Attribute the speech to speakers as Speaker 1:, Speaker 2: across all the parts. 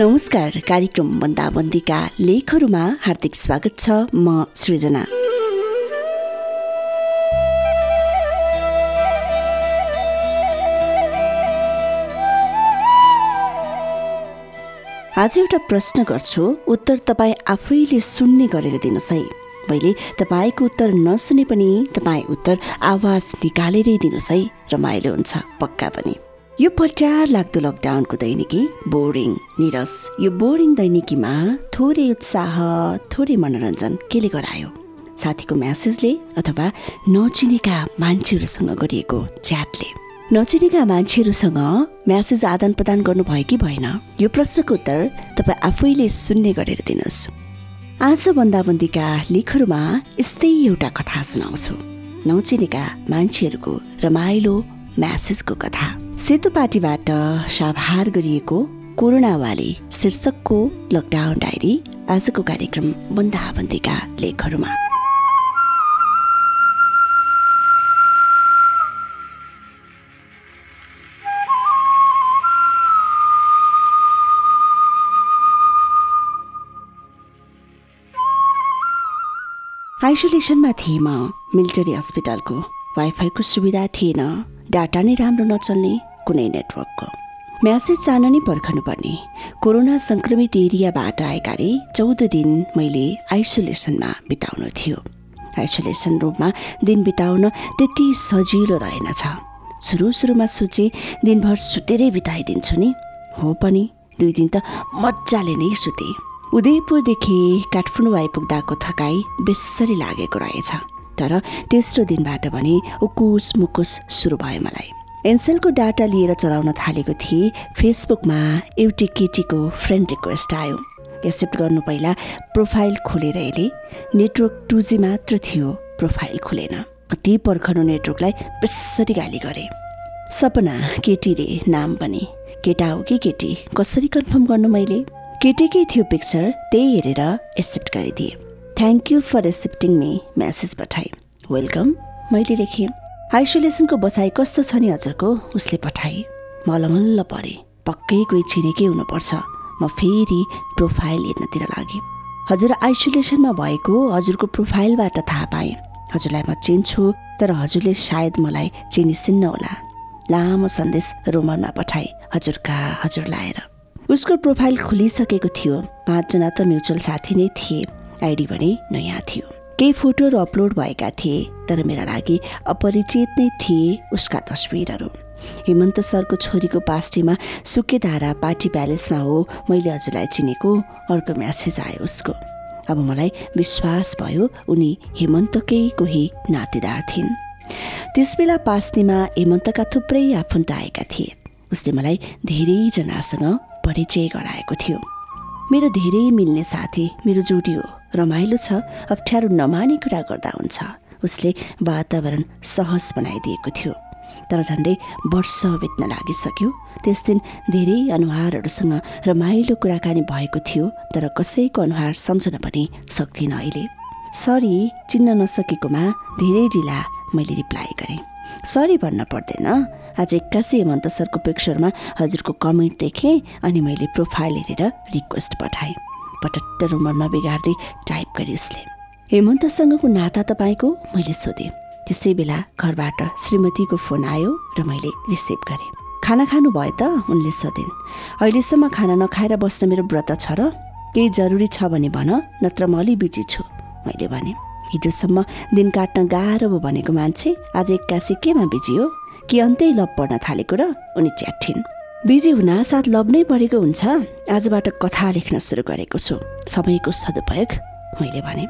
Speaker 1: नमस्कार कार्यक्रम बन्दाबन्दीका लेखहरूमा हार्दिक स्वागत छ म सृजना। आज एउटा प्रश्न गर्छु उत्तर तपाईँ आफैले सुन्ने गरेर दिनुहोस् है। मैले तपाईँको उत्तर नसुने पनि तपाईँ उत्तर आवाज निकालेरै दिनुहोस् है रमाइलो हुन्छ पक्का पनि। यो पट्यार लाग्दो लकडाउनको दैनिकी बोरिङ निरस। यो बोरिङ दैनिकीमा थोरै उत्साह थोरै मनोरञ्जन केले गरायो? साथीको म्यासेजले अथवा नचिनेका मान्छेहरूसँग गरिएको च्याटले नचिनेका मान्छेहरूसँग म्यासेज आदान प्रदान गर्नुभयो कि भएन? यो प्रश्नको उत्तर तपाईँ आफैले सुन्ने गरेर दिनुहोस्। आज बन्दाबन्दीका लेखहरूमा यस्तै एउटा कथा सुनाउँछु। नचिनेका मान्छेहरूको रमाइलो म्यासेजको कथा। सेतो पार्टीबाट साभार गरिएको कोरोनावाली शीर्षकको लकडाउन डायरी आजको कार्यक्रम बन्दाबन्दीका लेखहरूमा। आइसोलेसनमा थिएँ म मिलिटरी हस्पिटलको वाइफाईको सुविधा थिएन डाटा नै राम्रो नचल्ने कुनै नेटवर्कको म्यासेज चाहन नै पर्खनुपर्ने। कोरोना सङ्क्रमित एरियाबाट आएकाले चौध दिन मैले आइसोलेसनमा बिताउनु थियो। आइसोलेसन रुममा दिन बिताउन त्यति सजिलो रहेनछ। सुरु सुरुमा सोचे दिनभर सुतेरै बिताइदिन्छु नि। हो पनि दुई दिन त मजाले नै सुते। उदयपुरदेखि काठमाडौँ आइपुग्दाको थकाइ बेसरी लागेको रहेछ। तर तेस्रो दिनबाट भने उकुस मुकुस सुरु भयो मलाई। एनसेलको डाटा लिएर चलाउन थालेको थिएँ। फेसबुकमा एउटी केटीको फ्रेन्ड रिक्वेस्ट आयो। एक्सेप्ट गर्नु पहिला प्रोफाइल खोलेर हेरेँ। नेटवर्क टु जी मात्र थियो प्रोफाइल खुलेन। कति पर्खनु नेटवर्कलाई बेसरी गाली गरे। सपना केटी रे नाम पनि। केटा हो कि केटी? कसरी कन्फर्म गर्नु मैले? केटीकै थियो पिक्चर त्यही हेरेर एक्सेप्ट गरिदिएँ। Thank you for accepting me message पठाएँ। वेलकम मैले लेखेँ। आइसोलेसनको बसाइ कस्तो छ नि हजुरको? उसले पठाए। मलमल्ल परे। पक्कै कोही छिनेकै हुनुपर्छ। म फेरि प्रोफाइल हेर्नतिर लागेँ हजुर आइसोलेसनमा भएको हजुरको प्रोफाइलबाट थाहा पाएँ। हजुरलाई म चिन्छु तर हजुरले सायद मलाई चिनिसिन्न होला। लामो सन्देश रोमनमा पठाए हजुरका हजुर लाएर। उसको प्रोफाइल खुलिसकेको थियो। पाँचजना त म्युचुअल साथी नै थिए। आइडी भने नयाँ थियो। केही फोटोहरू अपलोड भएका थिए तर मेरा लागि अपरिचित नै थिए उसका तस्विरहरू। हेमन्त सरको छोरीको पास्टीमा सुकेधारा पार्टी प्यालेसमा हो मैले हजुरलाई चिनेको अर्को म्यासेज आयो उसको। अब मलाई विश्वास भयो उनी हेमन्तकै कोही नातेदार थिइन्। त्यसबेला पास्नीमा हेमन्तका थुप्रै आफन्त आएका थिए। उसले मलाई धेरैजनासँग परिचय गराएको थियो। मेरो धेरै मिल्ने साथी मेरो जोडी हो। रमाइलो छ अप्ठ्यारो नमाने कुरा गर्दा हुन्छ। उसले वातावरण सहज बनाइदिएको थियो। तर झन्डै वर्ष बित्न लागिसक्यो। त्यस दिन धेरै अनुहारहरूसँग रमाइलो कुराकानी भएको थियो तर कसैको अनुहार सम्झन पनि सक्दिनँ अहिले। सरी चिन्न नसकेकोमा धेरै ढिला मैले रिप्लाई गरेँ। सरी भन्न पर्दैन। आज एक्कासी हेमन्त सरको पिक्चरमा हजुरको कमेन्ट देखेँ अनि मैले प्रोफाइल हेरेर रिक्वेस्ट पठाएँ। पटट्ट रुमरमा बिगार्दै टाइप गरे उसले। हेमन्तसँगको नाता तपाईँको? मैले सोधेँ। त्यसै बेला घरबाट श्रीमतीको फोन आयो र मैले रिसिभ गरेँ। खाना खानु भयो त? उनले सोधिन्। अहिलेसम्म खाना नखाएर बस्न मेरो व्रत छ र? केही जरुरी छ भने भन नत्र म अलि बिजी छु मैले भने। हिजोसम्म दिन काट्न गाह्रो भयो भनेको मान्छे आज एक्कासी केमा बिजी हो? कि अन्तै लप पर्न थालेको र उनी च्याठिन्। बिजी हुन साथ लभ नै परेको हुन्छ। आजबाट कथा लेख्न सुरु गरेको छु। समयको सदुपयोग मैले भने।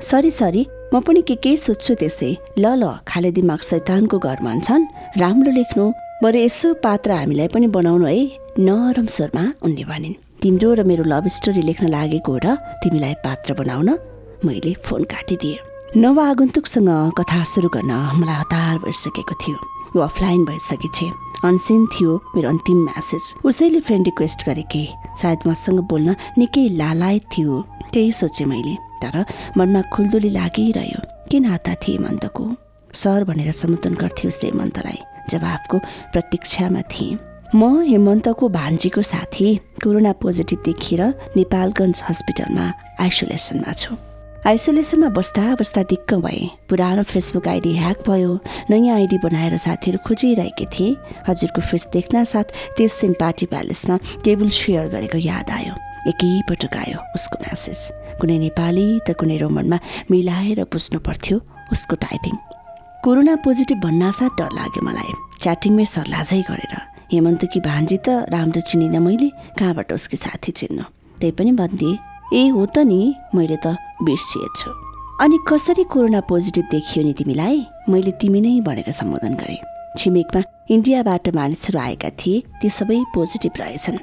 Speaker 1: सरी सरी म पनि के के सोध्छु त्यसै। ल ल खाले दिमाग शैतानको घर मान्छन्। राम्रो लेख्नु। बरु यसो पात्र हामीलाई पनि बनाउनु है। नरम स्वरमा उनले भनिन्। तिम्रो र मेरो लभ स्टोरी लेख्न लागेको र तिमीलाई पात्र बनाउन मैले फोन काटिदिएँ। नव आगन्तुकसँग कथा सुरु गर्न मलाई हतार भइसकेको थियो। अफलाइन भइसकेछे। अनसिन थियो मेरो अन्तिम म्यासेज। उसैले फ्रेन्ड रिक्वेस्ट गरेके सायद मसँग बोल्न निकै लालायत थियो त्यही सोचेँ मैले तर मनमा खुल्दुली लागिरह्यो। के नाता थिए मन्तको सर भनेर सम्बोधन गर्थे उसले मन्तलाई जवाफको प्रतीक्षामा थिएँ। म हेमन्तको भान्जीको साथी कोरोना पोजिटिभ देखिएर नेपालगञ्ज हस्पिटलमा आइसोलेसनमा छु। आइसोलेसनमा बस्दा बस्दा दिक्क भएँ। पुरानो फेसबुक आइडी ह्याक भयो। नयाँ आइडी बनाएर साथीहरू खोजिरहेकी थिएँ। हजुरको फेस देख्न साथ त्यस दिन पार्टी प्यालेसमा टेबल सेयर गरेको याद आयो। एकैपटक आयो उसको म्यासेज। कुनै नेपाली त कुनै रोमनमा मिलाएर बुझ्नु पर्थ्यो उसको टाइपिङ। कोरोना पोजिटिभ भन्नासाथ डर लाग्यो मलाई। च्याटिङमै सर्लाजै गरेर। हेमन्तकी भान्जी त राम्रो चिनिनँ मैले। कहाँबाट उसकी साथी चिन्नु? त्यही पनि भनिदिएँ ए हो त नि। मैले त बिर्सिएछु। अनि कसरी कोरोना पोजिटिभ देखियो नि तिमीलाई? मैले तिमी नै भनेर सम्बोधन गरेँ। छिमेकमा इन्डियाबाट मानिसहरू आएका थिए ती सबै पोजिटिभ रहेछन्।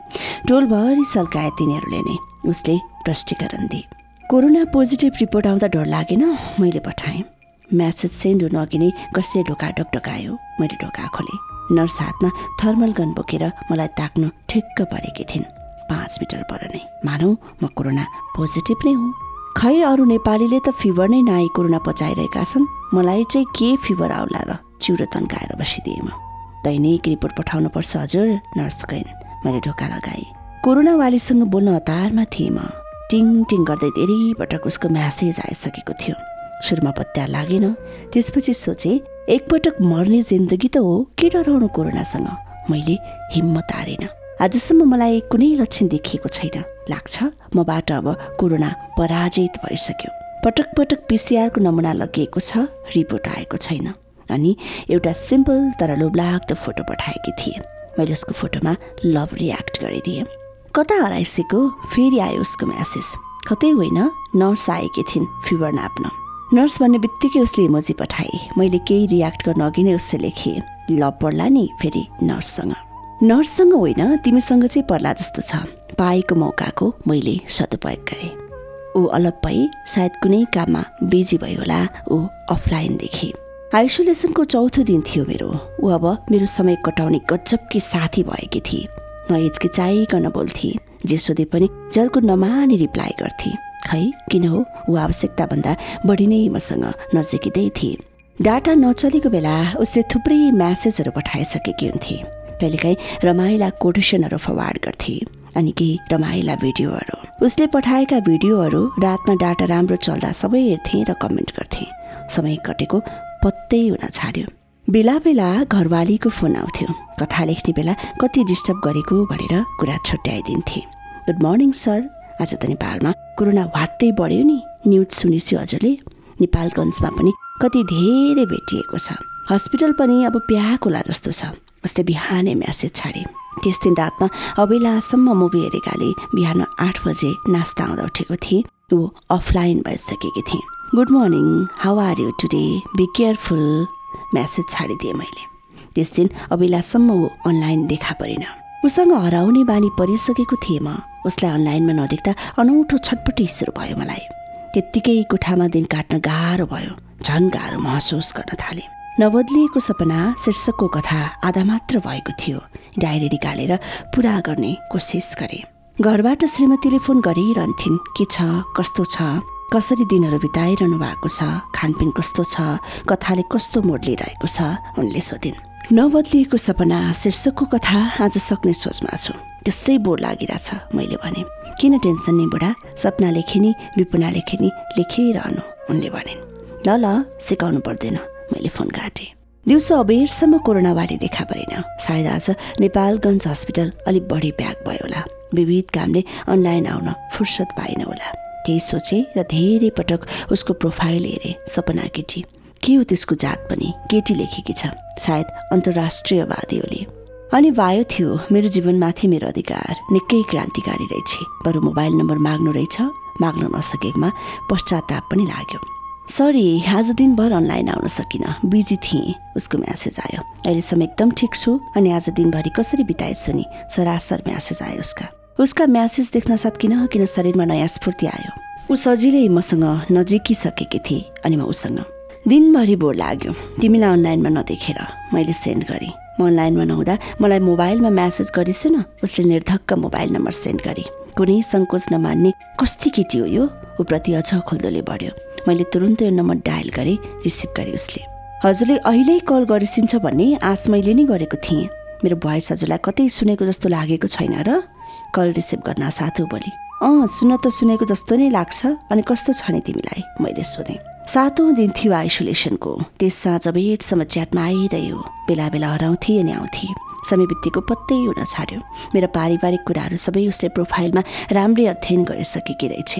Speaker 1: टोलभरि सल्काए तिनीहरूले नै उसले प्रष्टीकरण दिए। कोरोना पोजिटिभ रिपोर्ट आउँदा डर लागेन? मैले पठाएँ। म्यासेज सेन्ड हुनु अघि नै कसले ढोका डकडकायो मैले ढोका खोलेँ। नर्स हातमा थर्मल गन बोकेर मलाई ताक्नु ठिक्क परेकी थिइन्। पाँच मिटर पर नै। मानौ म कोरोना पोजिटिभ नै हुँ। खै अरू नेपालीले त फिभर नै नआई कोरोना पचाइरहेका छन्? मलाई चाहिँ के फिभर आउला र चिउरो तन्काएर बसिदिएँ म? दैनिक रिपोर्ट पठाउनु पर्छ हजुर नर्स गइन् मैले ढोका लगाएँ। कोरोना वालीसँग बोल्न हतारमा थिएँ म। टिङ टिङ गर्दै धेरै पटक उसको म्यासेज आइसकेको थियो। सुरुमा पत्ता लागेन। त्यसपछि सोचे एकपटक मर्ने जिन्दगी त हो के डराउनु कोरोनासँग? मैले हिम्मत हारेन। आजसम्म मलाई कुनै लक्षण देखिएको छैन। लाग्छ। मबाट अब कोरोना पराजित भइसक्यो। पटक पटक पिसिआरको नमुना लगिएको छ रिपोर्ट आएको छैन। अनि एउटा सिम्पल तर लोभलाग्दो फोटो पठाएकी थिए। मैले उसको फोटोमा लभ रियाक्ट गरिदिएँ। कता हराइसकेको फेरि आयो उसको म्यासेज। कतै होइन नर्स आएकी थिइन् फिभर नाप्न। नर्स भन्ने बित्तिकै उसले इमोजी पठाए। मैले केही रियाक्ट गर्न अघि नै उसले लेखेँ लभ पर्ला नि फेरि नर्ससँग। नर्ससँग होइन तिमीसँग चाहिँ पर्ला जस्तो छ। पाएको मौकाको मैले सदुपयोग गरेँ। ऊ अलप भई सायद कुनै काममा बिजी भयो होला ऊ अफलाइन देखेँ। आइसोलेसनको चौथो दिन थियो मेरो। ऊ अब मेरो समय कटाउने गजबकी साथी भएकी थिए न हिचकिचाइकन बोल्थे जे सोधे पनि जर्को नमानी रिप्लाई गर्थे। खै किन हो? ऊ आवश्यकताभन्दा बढी नै मसँग नजिकै थिए डाटा नचलेको बेला उसले थुप्रै म्यासेजहरू पठाइसकेकी हुन्थे। कहिलेकाहीँ रमाइला कोटेसनहरू फरवार्ड गर्थे। अनि केही रमाइला भिडियोहरू। उसले पठाएका भिडियोहरू रातमा डाटा राम्रो चल्दा सबै हेर्थे र कमेन्ट गर्थे। समय कटेको पत्तै हुन छाड्यो। बेला बेला घरवालीको फोन आउँथ्यो। कथा लेख्ने बेला कति डिस्टर्ब गरेको भनेर कुरा छुट्याइदिन्थे। गुड मर्निङ सर आज त नेपालमा कोरोना वात्तै बढ्यो नि। न्युज सुनेछु हजुरले। नेपालगञ्जमा पनि कति धेरै भेटिएको छ। हस्पिटल पनि अब प्याकोला जस्तो छ। उसले बिहानै म्यासेज छाडे। त्यस दिन रातमा अबेलासम्म मुभी हेरेकाले बिहान आठ बजे नास्ता आउँदा उठेको थिएँ। ऊ अफलाइन भइसकेकी थिएँ। Good morning how are you today? Be careful message छाडिदिएँ मैले। त्यस दिन अबेलासम्म ऊ अनलाइन देखा परेन। उसँग हराउने बानी परिसकेको थिएँ म। उसलाई अनलाइनमा नदेख्दा अनौठो छटपटी सुरु भयो मलाई। त्यत्तिकै कोठामा दिन काट्न गाह्रो भयो। झन् गाह्रो महसुस गर्न थालेँ। नबदलिएको सपना शीर्षकको कथा आधा मात्र भएको थियो। डायरी निकालेर पुरा गर्ने कोसिस गरेँ। घरबाट श्रीमतीले फोन गरिरहन्थिन् के छ? कस्तो छ? कसरी दिनहरू बिताइरहनु भएको छ? खानपिन कस्तो छ? कथाले कस्तो मोड लिइरहेको छ? उनले सोधिन्। नबदलिएको सपना शीर्षकको कथा आज सक्ने सोचमा छु। त्यसै बोर लागिरहेछ मैले भने। किन टेन्सन नि बुढा? सपना लेखे नि विपना लेखे नि लेखिरहनु। उनले भनिन्। ल ल सिकाउनु पर्दैन। मैले फोन काटेँ। दिउँसो अबेरसम्म कोरोनावाली देखा परेन। सायद आज नेपालगञ्ज हस्पिटल अलिक बढी प्याक भयो होला। विविध कामले अनलाइन आउन फुर्सद पाइन होला। केही सोचे र धेरै पटक उसको प्रोफाइल हेरे सपना केटी। के हो त्यसको जात पनि? केटी लेखेकी छ। सायद अन्तर्राष्ट्रियवादी होले अनि वायो थियो मेरो जीवनमाथि मेरो अधिकार। निकै क्रान्तिकारी रहेछ। बरु मोबाइल नम्बर माग्नु रहेछ। माग्न नसकेकोमा पश्चाताप पनि लाग्यो। सरी आज दिनभर अनलाइन आउन सकिनँ। बिजी थिएँ उसको म्यासेज आयो। अहिलेसम्म एकदम ठिक छु अनि आज दिनभरि कसरी बिताएछु नि? सरासर म्यासेज आयो उसका। उसका म्यासेज देख्न साथ किन किन शरीरमा नयाँ स्फूर्ति आयो। ऊ सजिलै मसँग नजिकिसकेकी थिए अनि म उसँग। दिनभरि बोर लाग्यो। तिमीलाई अनलाइनमा नदेखेर मैले सेन्ड गरेँ। म अनलाइनमा नहुँदा मलाई मोबाइलमा म्यासेज गरिस् न उसले निर्धक्क मोबाइल नम्बर सेन्ड गरे। कुनै सङ्कोच नमान्ने कस्ती केटी हो यो? ऊप्रति अझ खोल्दोले बढ्यो। मैले तुरुन्त यो नम्बर डायल गरेँ रिसिभ गरेँ उसले। हजुरले अहिल्यै कल गरिसिन्छ भन्ने आश मैले नै गरेको थिएँ। मेरो भोइस हजुरलाई कतै सुनेको जस्तो लागेको छैन र कल रिसिभ गर्न साथु बोली अँ सुन त सुनेको जस्तो नै लाग्छ अनि कस्तो छ नि तिमीलाई? मैले सोधेँ। सातौँ दिन थियो आइसोलेसनको। त्यस साँझ बेटसम्म च्याटमा आइरह्यो। बेला बेला हराउँथे अनि आउँथे। समय बित्तिको पत्तै हुन छाड्यो। मेरो पारिवारिक कुराहरू सबै उसले प्रोफाइलमा राम्रै अध्ययन गरिसकेकी रहेछ।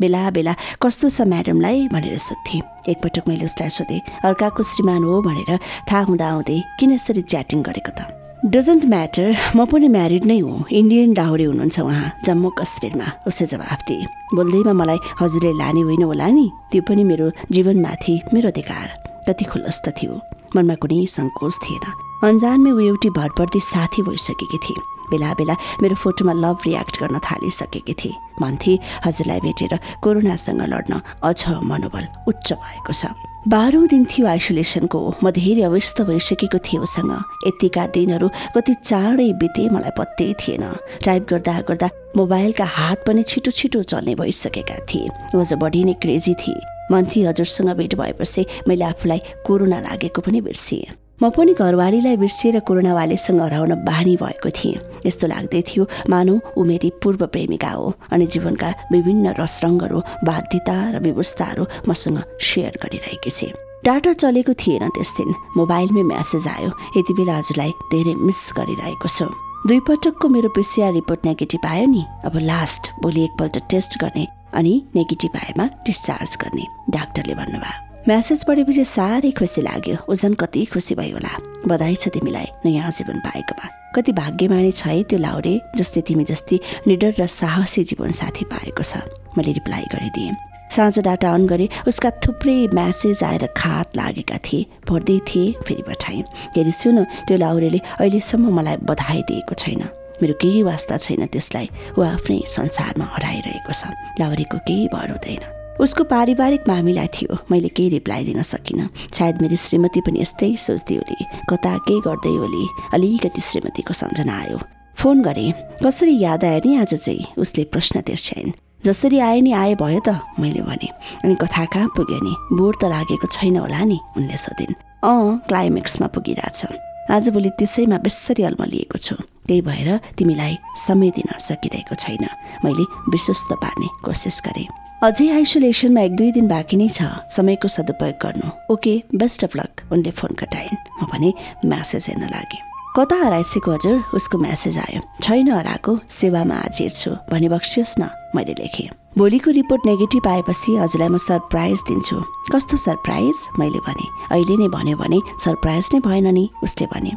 Speaker 1: बेला बेला कस्तो छ म्याडमलाई भनेर सोध्थेँ। एकपटक मैले उसलाई सोधेँ अर्काको श्रीमान हो भनेर थाहा हुँदा आउँदै किन यसरी च्याटिङ गरेको त? डजन्ट म्याटर म पनि म्यारिड नै हुँ। इन्डियन डाउरी हुनुहुन्छ उहाँ जम्मू कश्मीरमा उसले जवाफ दिए। बोल्दैमा मलाई हजुरले लाने होइन होला नि? त्यो पनि मेरो जीवनमाथि मेरो अधिकार। कति खुलस्त थियो। मनमा कुनै सङ्कोच थिएन। अन्जानमै ऊ एउटी भरपर्दी साथी भइसकेकी थिए। बेला बेला मेरो फोटोमा लभ रियाक्ट गर्न थालिसकेकी थिए। भन्थे हजुरलाई भेटेर कोरोनासँग लड्न अझ मनोबल उच्च भएको छ। बाह्रौँ दिन थियो आइसोलेसनको। म धेरै अवस्थ भइसकेको थिएँ उसँग। यतिका दिनहरू कति चाँडै बिते मलाई पत्तै थिएन। टाइप गर्दा गर्दा मोबाइलका हात पनि छिटो छिटो चल्ने भइसकेका थिए। वज बढी नै क्रेजी थिए। मन्थी हजुरसँग भेट भएपछि मैले आफूलाई कोरोना लागेको पनि बिर्सिएँ म पनि घरवालीलाई बिर्सिएर कोरोनावालीसँग हराउन बानी भएको थिएँ। यस्तो लाग्दै थियो मानौ ऊ मेरी पूर्व प्रेमिका हो अनि जीवनका विभिन्न रसरङ्गहरू बाध्यता र व्यवस्थाहरू मसँग सेयर गरिरहेकी छे। डाटा चलेको थिएन त्यस दिन मोबाइलमै म्यासेज आयो। यति बेला हजुरलाई धेरै मिस गरिरहेको छु। दुई पटकको मेरो पिसिआर रिपोर्ट नेगेटिभ आयो नि अब लास्ट भोलि एकपल्ट टेस्ट गर्ने अनि नेगेटिभ आएमा डिस्चार्ज गर्ने। डाक्टरले भन्नुभयो। म्यासेज पढेपछि साह्रै खुसी लाग्यो। ओजन कति खुसी भयो होला। बधाई छ तिमीलाई नयाँ जीवन पाएकोमा। कति भाग्यमानी छ है त्यो लाउरे जस्तै तिमी जस्तै निडर र साहसी जीवन साथी पाएको छ। मैले रिप्लाई गरिदिएँ। साँझ डाटा अन गरेँ उसका थुप्रै म्यासेज आएर खात लागेका थिए। पढ्दै थिएँ फेरि पठाएँ। हेरि सुन त्यो लाउरेले अहिलेसम्म मलाई बधाई दिएको छैन। मेरो केही वास्ता छैन त्यसलाई। ऊ आफ्नै संसारमा हराइरहेको छ। लाउरेको केही भर हुँदैन उसको पारिवारिक मामिला थियो। मैले केही रिप्लाई दिन सकिनँ। सायद मेरो श्रीमती पनि यस्तै सोच्दै होली कता के गर्दै होली अलिकति श्रीमतीको सम्झना आयो। फोन गरेँ। कसरी याद आयो नि आज चाहिँ? उसले प्रश्न तिर्छन्। जसरी आए नि आए भयो त मैले भने। अनि कथा कहाँ पुग्यो नि? बोर त लागेको छैन होला नि उनले सोधिन्। अँ क्लाइमेक्समा पुगिरहेछ। आजभोलि त्यसैमा बेसरी अल्मलिएको छु। त्यही भएर तिमीलाई समय दिन सकिरहेको छैन। मैले विश्वस्त पार्ने कोसिस गरेँ। अझै आइसोलेसनमा एक दुई दिन बाँकी नै छ। समयको सदुपयोग गर्नु। Okay best of luck. उनले फोन कटाइन्। म भने म्यासेज हेर्न लागेँ। कता हराइसकेको हजुर? उसको म्यासेज आयो। छैन हराएको। सेवामा हाजिर छु। भने बक्सियोस् न। मैले लेखेँ। भोलिको रिपोर्ट नेगेटिभ आएपछि हजुरलाई म सरप्राइज दिन्छु। कस्तो सरप्राइज? मैले भने। अहिले नै भन्यो भने सरप्राइज नै भएन नि उसले भने।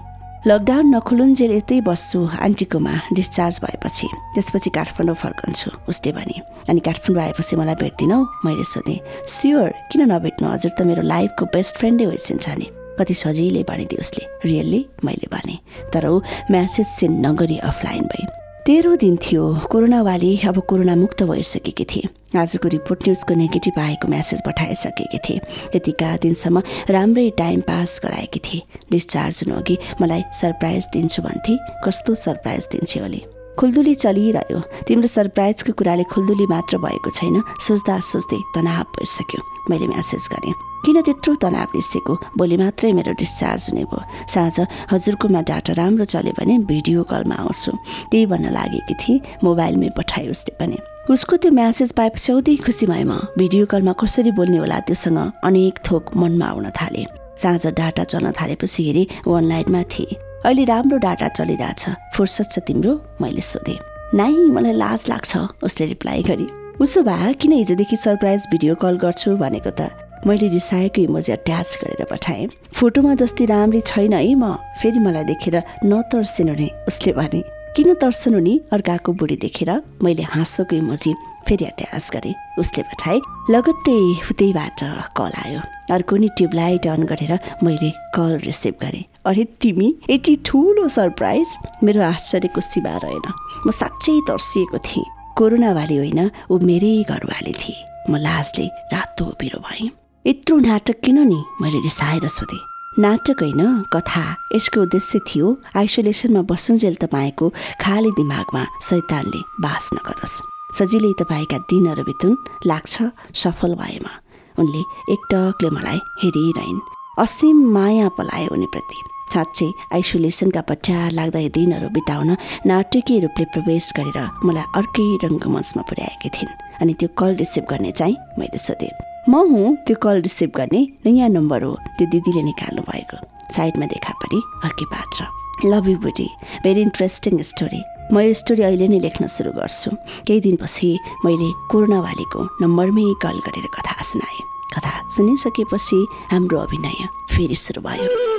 Speaker 1: लकडाउन नखुलुन्जेल यतै बस्छु आन्टीकोमा डिस्चार्ज भएपछि। त्यसपछि काठमाडौँ फर्कन्छु उसले भने। अनि काठमाडौँ आएपछि मलाई भेट्दिनौ मैले सोधेँ। स्योर? किन नभेट्नु? हजुर त मेरो लाइफको बेस्ट फ्रेन्डै होइसिन्छ नि। कति सजिलै भनिदियो उसले। रियल्ली? मैले भने। तर ऊ म्यासेज सेन्ड नगरी अफलाइन भए तेह्रौँ दिन थियो। कोरोनावाली अब कोरोना मुक्त भइसकेकी थिए। आजको रिपोर्ट न्युजको नेगेटिभ आएको म्यासेज पठाइसकेकी थिए। यतिका दिनसम्म राम्रै टाइम पास गराएकी थिए। डिस्चार्ज हुनु मलाई सरप्राइज दिन्छु भन्थे। कस्तो सरप्राइज दिन्छे ओली खुल्दुली चलिरह्यो। तिम्रो सरप्राइजको कुराले खुल्दुली मात्र भएको छैन। सोच्दा सोच्दै तनाव भइसक्यो मैले म्यासेज गरेँ। किन त्यत्रो तनाव रिसेको? भोलि मात्रै मेरो डिस्चार्ज हुने भयो। साँझ हजुरकोमा डाटा राम्रो चल्यो भने भिडियो कलमा आउँछु। त्यही भन्न लागेकी थिएँ। मोबाइलमै पठाएँ उसले पनि। उसको त्यो म्यासेज पाएपछि औधी खुसी भएँ म। भिडियो कलमा कसरी बोल्ने होला त्योसँग अनेक थोक मनमा आउन थाले। साँझ डाटा चल्न थालेपछि हेरेँ। अनलाइनमा थिएँ। अहिले राम्रो डाटा चलिरहेछ। फुर्सद छ तिम्रो मैले सोधेँ। नाइ मलाई लाज लाग्छ उसले रिप्लाई गरे। उसो भए किन हिजोदेखि सरप्राइज भिडियो कल गर्छु भनेको त? मैले रिसाएको इमोजी अट्याच गरेर पठाएँ। फोटोमा जस्तै राम्री छैन है म फेरि मलाई देखेर नतर्सिनु नि उसले भने। किन तर्सनु नि अर्काको बुढी देखेर मैले हाँसोको इमोजी फेरि अट्याच गरेँ। उसले पठाए लगत्तै उतैबाट कल आयो। अर्को नि ट्युबलाइट अन गरेर मैले कल रिसिभ गरेँ। अरे तिमी यति ठुलो सरप्राइज? मेरो आश्चर्यको सीमा रहेन। म साँच्चै तर्सिएको थिएँ। कोरोनावाली होइन ऊ मेरै घरवाली थिए। म लाजले रातो पिरो भएँ। यत्रो नाटक किन नि मैले रिसाएर सोधेँ। नाटक होइन कथा। यसको उद्देश्य थियो आइसोलेसनमा बसुन्जेल तपाईँको खाली दिमागमा शैतानले बास नगरोस्। सजिलै तपाईँका दिनहरू बितुन लाग्छ सफल भएमा। उनले एकटकले मलाई हेरिरहन्। असीम माया पलायो उनीप्रति। साँच्चै आइसोलेसनका पट्यार लाग्दा यी दिनहरू बिताउन नाटकीय रूपले प्रवेश गरेर मलाई अर्कै रङ्गमञ्चमा पुर्याएकी थिइन्। अनि त्यो कल रिसिभ गर्ने चाहिँ मैले सोधेँ। म हुँ त्यो कल रिसिभ गर्ने नयाँ नम्बर हो त्यो दिदीले निकाल्नु भएको। साइडमा देखा परि अर्कै पात्र। Love you buddy very interesting story म यो स्टोरी अहिले नै लेख्न सुरु गर्छु। केही दिनपछि मैले कोरोनावालीको नम्बरमै कल गरेर कथा सुनाएँ। कथा सुनिसकेपछि हाम्रो अभिनय फेरि सुरु भयो।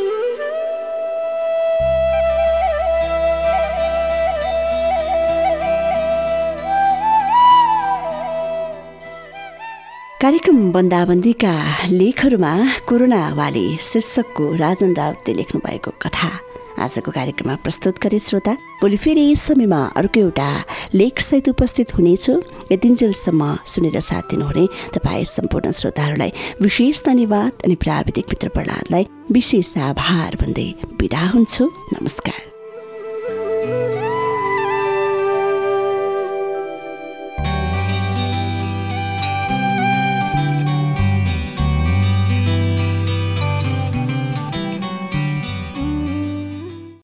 Speaker 1: कार्यक्रम बन्दाबन्दीका लेखहरूमा कोरोनावाली शीर्षकको राजन राउतले लेख्नु भएको कथा। आजको कार्यक्रममा प्रस्तुत गरे श्रोता भोलि फेरि यस समयमा अर्को एउटा लेखसहित उपस्थित हुनेछु। यतिन्जेलसम्म सुनेर साथ दिनुहुने तपाईँ सम्पूर्ण श्रोताहरूलाई विशेष धन्यवाद अनि प्राविधिक मित्र प्रहलादलाई विशेष आभार भन्दै बिदा हुन्छु। नमस्कार।